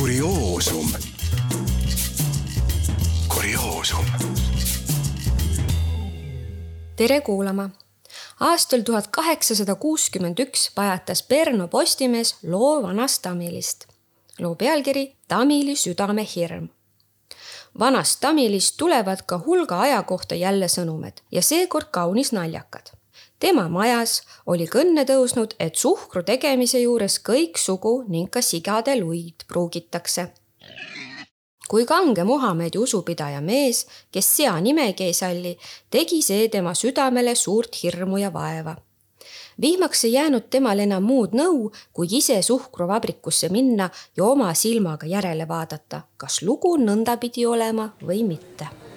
kurioosum. kurioosum. tere kuulama. aastal tuhat kaheksasada kuuskümmend üks pajatas Pärnu Postimees loo vanast Tamilist. loo pealkiri Tamili südame hirm vanast Tamilist tulevad ka hulga aja kohta jälle sõnumed ja seekord kaunis naljakad tema majas oli kõnne tõusnud, et suhkru tegemise juures kõiksugu ning ka sigade luid pruugitakse. kui kange Muhamedi usupidaja mees, kes sea nimegi ei salli, tegi see tema südamele suurt hirmu ja vaeva. vihmaks ei jäänud temal enam muud nõu, kui ise suhkruvabrikusse minna ja oma silmaga järele vaadata, kas lugu nõnda pidi olema või mitte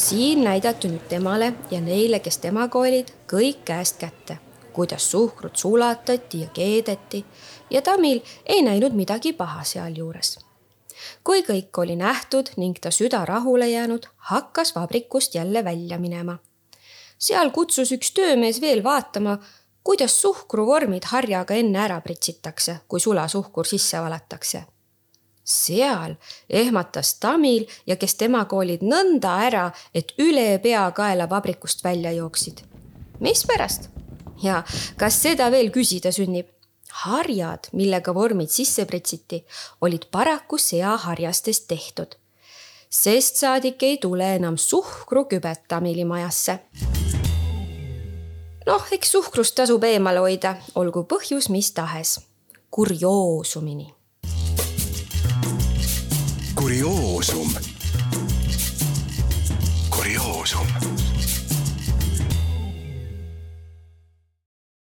siin näidati nüüd temale ja neile, kes temaga olid, kõik käest kätte, kuidas suhkrut sulatati ja keedeti ja Tamil ei näinud midagi paha sealjuures. kui kõik oli nähtud ning ta süda rahule jäänud, hakkas vabrikust jälle välja minema. seal kutsus üks töömees veel vaatama, kuidas suhkruvormid harjaga enne ära pritsitakse, kui sulasuhkur sisse valatakse seal ehmatas Tamil ja kes temaga olid nõnda ära, et üle peakaela vabrikust välja jooksid. mispärast? ja kas seda veel küsida sünnib? harjad, millega vormid sisse pritsiti, olid paraku seaharjastest tehtud. sest saadik ei tule enam suhkrukübet Tamili majasse noh, eks suhkrust tasub eemale hoida, olgu põhjus mis tahes. kurioosumini kurioosum. Kurioosum